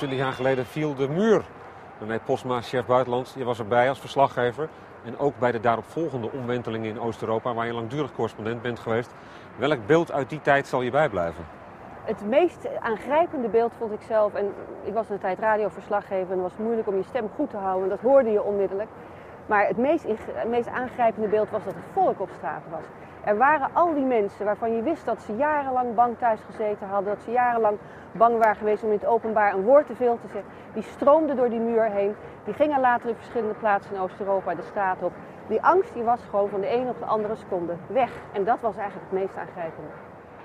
20 jaar geleden viel de muur. René Posma, chef buitenland, je was erbij als verslaggever. En ook bij de daaropvolgende omwentelingen in Oost-Europa, waar je langdurig correspondent bent geweest. Welk beeld uit die tijd zal je bijblijven? Het meest aangrijpende beeld vond ik zelf, en ik was een tijd radioverslaggever en het was moeilijk om je stem goed te houden, dat hoorde je onmiddellijk. Maar het meest, het meest aangrijpende beeld was dat het volk op straat was. Er waren al die mensen waarvan je wist dat ze jarenlang bang thuis gezeten hadden, dat ze jarenlang bang waren geweest om in het openbaar een woord te veel te zeggen. Die stroomden door die muur heen, die gingen later in verschillende plaatsen in Oost-Europa de straat op. Die angst die was gewoon van de een op de andere seconde weg. En dat was eigenlijk het meest aangrijpende.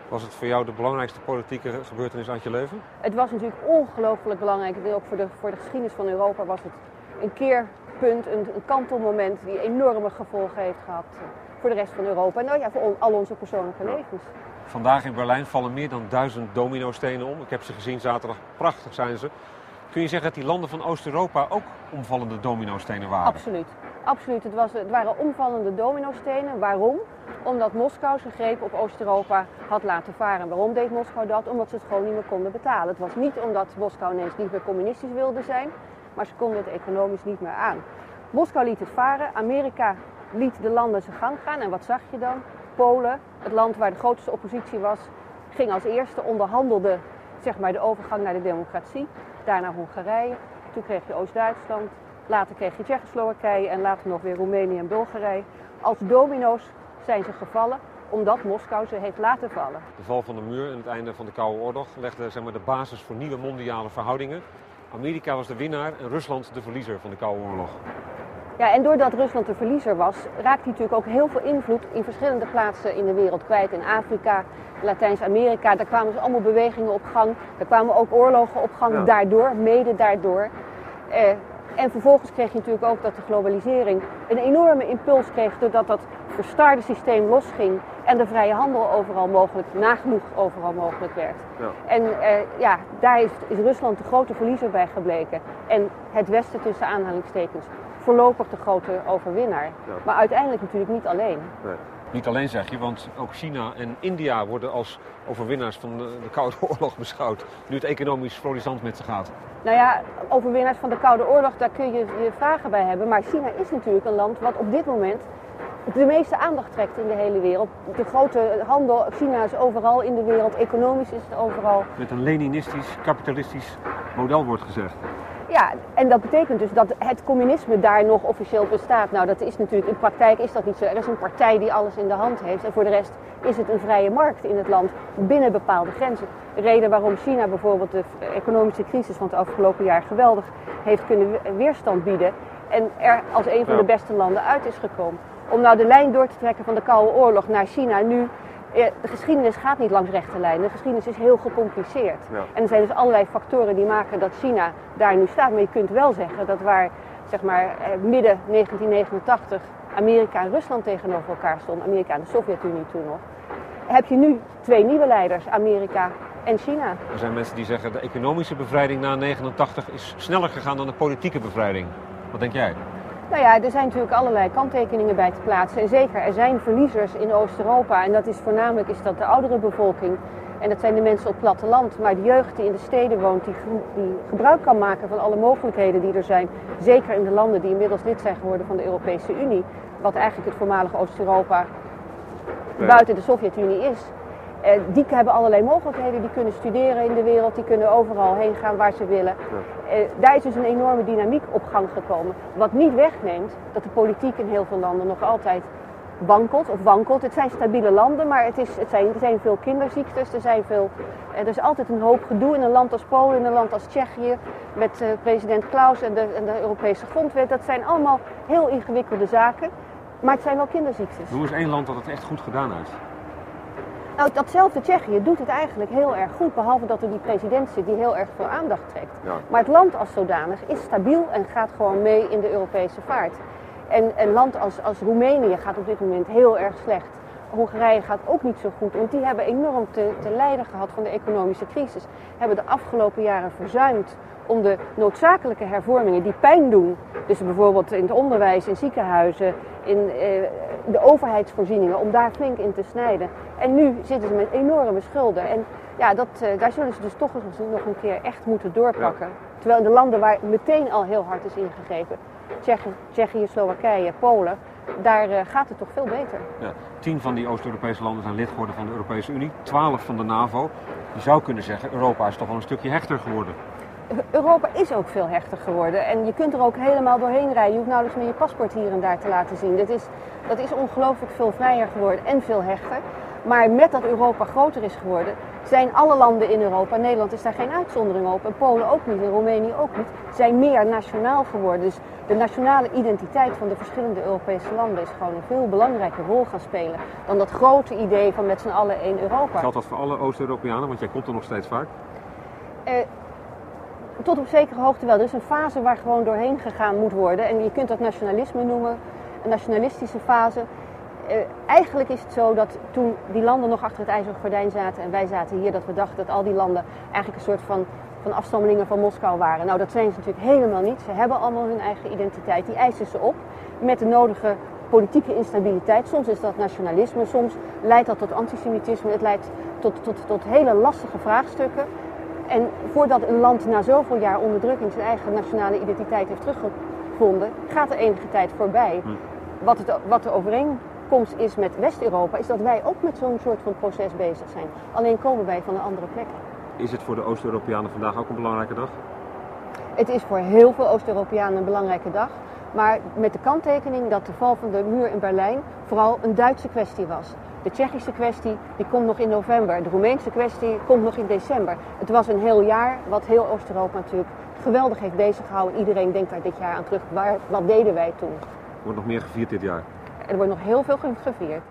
Was het voor jou de belangrijkste politieke gebeurtenis uit je leven? Het was natuurlijk ongelooflijk belangrijk. En ook voor de, voor de geschiedenis van Europa was het een keerpunt, een, een kantelmoment die enorme gevolgen heeft gehad voor de rest van Europa. En nou ja, voor al onze persoonlijke levens. Vandaag in Berlijn vallen meer dan duizend dominostenen om. Ik heb ze gezien zaterdag. Prachtig zijn ze. Kun je zeggen dat die landen van Oost-Europa ook omvallende dominostenen waren? Absoluut. Absoluut. Het, was, het waren omvallende dominostenen. Waarom? Omdat Moskou zijn greep op Oost-Europa had laten varen. Waarom deed Moskou dat? Omdat ze het gewoon niet meer konden betalen. Het was niet omdat Moskou ineens niet meer communistisch wilde zijn, maar ze konden het economisch niet meer aan. Moskou liet het varen. Amerika liet de landen zijn gang gaan. En wat zag je dan? Polen, het land waar de grootste oppositie was, ging als eerste onderhandelde zeg maar, de overgang naar de democratie. Daarna Hongarije. Toen kreeg je Oost-Duitsland. Later kreeg je Tsjechoslowakije en later nog weer Roemenië en Bulgarije. Als domino's zijn ze gevallen omdat Moskou ze heeft laten vallen. De val van de muur en het einde van de Koude Oorlog legde zeg maar, de basis voor nieuwe mondiale verhoudingen. Amerika was de winnaar en Rusland de verliezer van de Koude Oorlog. Ja, en doordat Rusland de verliezer was, raakte hij natuurlijk ook heel veel invloed in verschillende plaatsen in de wereld kwijt. In Afrika, Latijns-Amerika, daar kwamen dus allemaal bewegingen op gang. Daar kwamen ook oorlogen op gang daardoor, mede daardoor. Eh, en vervolgens kreeg je natuurlijk ook dat de globalisering een enorme impuls kreeg doordat dat verstarde systeem losging en de vrije handel overal mogelijk, nagenoeg overal mogelijk werd. Ja. En eh, ja, daar is, is Rusland de grote verliezer bij gebleken. En het Westen tussen aanhalingstekens voorlopig de grote overwinnaar. Maar uiteindelijk natuurlijk niet alleen. Nee. Niet alleen zeg je, want ook China en India worden als overwinnaars van de, de, Koude Oorlog beschouwd. Nu het economisch florissant met ze gaat. Nou ja, overwinnaars van de Koude Oorlog, daar kun je je vragen bij hebben. Maar China is natuurlijk een land wat op dit moment de meeste aandacht trekt in de hele wereld. De grote handel, China is overal in de wereld, economisch is het overal. Met een Leninistisch, kapitalistisch model wordt gezegd. Ja, en dat betekent dus dat het communisme daar nog officieel bestaat. Nou, dat is natuurlijk, in praktijk is dat niet zo. Er is een partij die alles in de hand heeft. En voor de rest is het een vrije markt in het land binnen bepaalde grenzen. De reden waarom China bijvoorbeeld de economische crisis van het afgelopen jaar geweldig heeft kunnen weerstand bieden. En er als een van de beste landen uit is gekomen. Om nou de lijn door te trekken van de Koude Oorlog naar China nu de geschiedenis gaat niet langs rechte lijnen. De geschiedenis is heel gecompliceerd. En er zijn dus allerlei factoren die maken dat China daar nu staat. Maar je kunt wel zeggen dat waar zeg maar, eh, midden 1989 Amerika en Rusland tegenover elkaar stonden, Amerika en de Sovjet-Unie toen nog, heb je nu twee nieuwe leiders, Amerika en China. Er zijn mensen die zeggen de economische bevrijding na 89 is sneller gegaan dan de politieke bevrijding. Wat denk jij? Nou ja, er zijn natuurlijk allerlei kanttekeningen bij te plaatsen. En zeker, er zijn verliezers in Oost-Europa. En dat is voornamelijk is dat de oudere bevolking. En dat zijn de mensen op het platteland. Maar de jeugd die in de steden woont, die, die gebruik kan maken van alle mogelijkheden die er zijn. Zeker in de landen die inmiddels lid zijn geworden van de Europese Unie. Wat eigenlijk het voormalige Oost-Europa buiten de Sovjet-Unie is. Eh, die hebben allerlei mogelijkheden. Die kunnen studeren in de wereld, die kunnen overal heen gaan waar ze willen. Ja. Eh, daar is dus een enorme dynamiek op gang gekomen. Wat niet wegneemt dat de politiek in heel veel landen nog altijd wankelt of wankelt. Het zijn stabiele landen, maar het, is, het zijn, er zijn veel kinderziektes. Er, zijn veel, eh, er is altijd een hoop gedoe in een land als Polen, in een land als Tsjechië. Met president Klaus en de, en de Europese grondwet. Dat zijn allemaal heel ingewikkelde zaken. Maar het zijn wel kinderziektes. Hoe is één land dat het echt goed gedaan heeft? Nou, datzelfde Tsjechië doet het eigenlijk heel erg goed, behalve dat er die president zit die heel erg veel aandacht trekt. Maar het land als zodanig is stabiel en gaat gewoon mee in de Europese vaart. En een land als, als Roemenië gaat op dit moment heel erg slecht. Hongarije gaat ook niet zo goed, want die hebben enorm te, te lijden gehad van de economische crisis. Hebben de afgelopen jaren verzuimd om de noodzakelijke hervormingen die pijn doen, dus bijvoorbeeld in het onderwijs, in ziekenhuizen, in eh, de overheidsvoorzieningen, om daar flink in te snijden. En nu zitten ze met enorme schulden. En ja, dat, eh, daar zullen ze dus toch nog een keer echt moeten doorpakken. Terwijl in de landen waar meteen al heel hard is ingegrepen, Tsjechië, Tsjechië Slowakije, Polen, daar uh, gaat het toch veel beter. Ja, tien van die Oost-Europese landen zijn lid geworden van de Europese Unie, twaalf van de NAVO. Je zou kunnen zeggen, Europa is toch wel een stukje hechter geworden. Europa is ook veel hechter geworden. En je kunt er ook helemaal doorheen rijden. Je hoeft nauwelijks meer je paspoort hier en daar te laten zien. Dat is, dat is ongelooflijk veel vrijer geworden en veel hechter. Maar met dat Europa groter is geworden, zijn alle landen in Europa, Nederland is daar geen uitzondering op, en Polen ook niet, en Roemenië ook niet, zijn meer nationaal geworden. Dus de nationale identiteit van de verschillende Europese landen is gewoon een veel belangrijke rol gaan spelen dan dat grote idee van met z'n allen één Europa. Geldt dat voor alle Oost-Europeanen, want jij komt er nog steeds vaak? Eh, tot op zekere hoogte wel. Er is een fase waar gewoon doorheen gegaan moet worden. En je kunt dat nationalisme noemen, een nationalistische fase. Uh, eigenlijk is het zo dat toen die landen nog achter het ijzeren gordijn zaten en wij zaten hier, dat we dachten dat al die landen eigenlijk een soort van, van afstammelingen van Moskou waren. Nou, dat zijn ze natuurlijk helemaal niet. Ze hebben allemaal hun eigen identiteit. Die eisen ze op met de nodige politieke instabiliteit. Soms is dat nationalisme, soms leidt dat tot antisemitisme. Het leidt tot, tot, tot hele lastige vraagstukken. En voordat een land na zoveel jaar onderdrukking zijn eigen nationale identiteit heeft teruggevonden, gaat er enige tijd voorbij. Hm. Wat, het, wat de overeenkomst is met West-Europa, is dat wij ook met zo'n soort van proces bezig zijn. Alleen komen wij van een andere plek. Is het voor de Oost-Europeanen vandaag ook een belangrijke dag? Het is voor heel veel Oost-Europeanen een belangrijke dag. Maar met de kanttekening dat de val van de muur in Berlijn vooral een Duitse kwestie was. De Tsjechische kwestie die komt nog in november. De Roemeense kwestie komt nog in december. Het was een heel jaar wat heel Oost-Europa natuurlijk geweldig heeft beziggehouden. Iedereen denkt daar dit jaar aan terug. Waar, wat deden wij toen? Wordt nog meer gevierd dit jaar. Er wordt nog heel veel gevierd.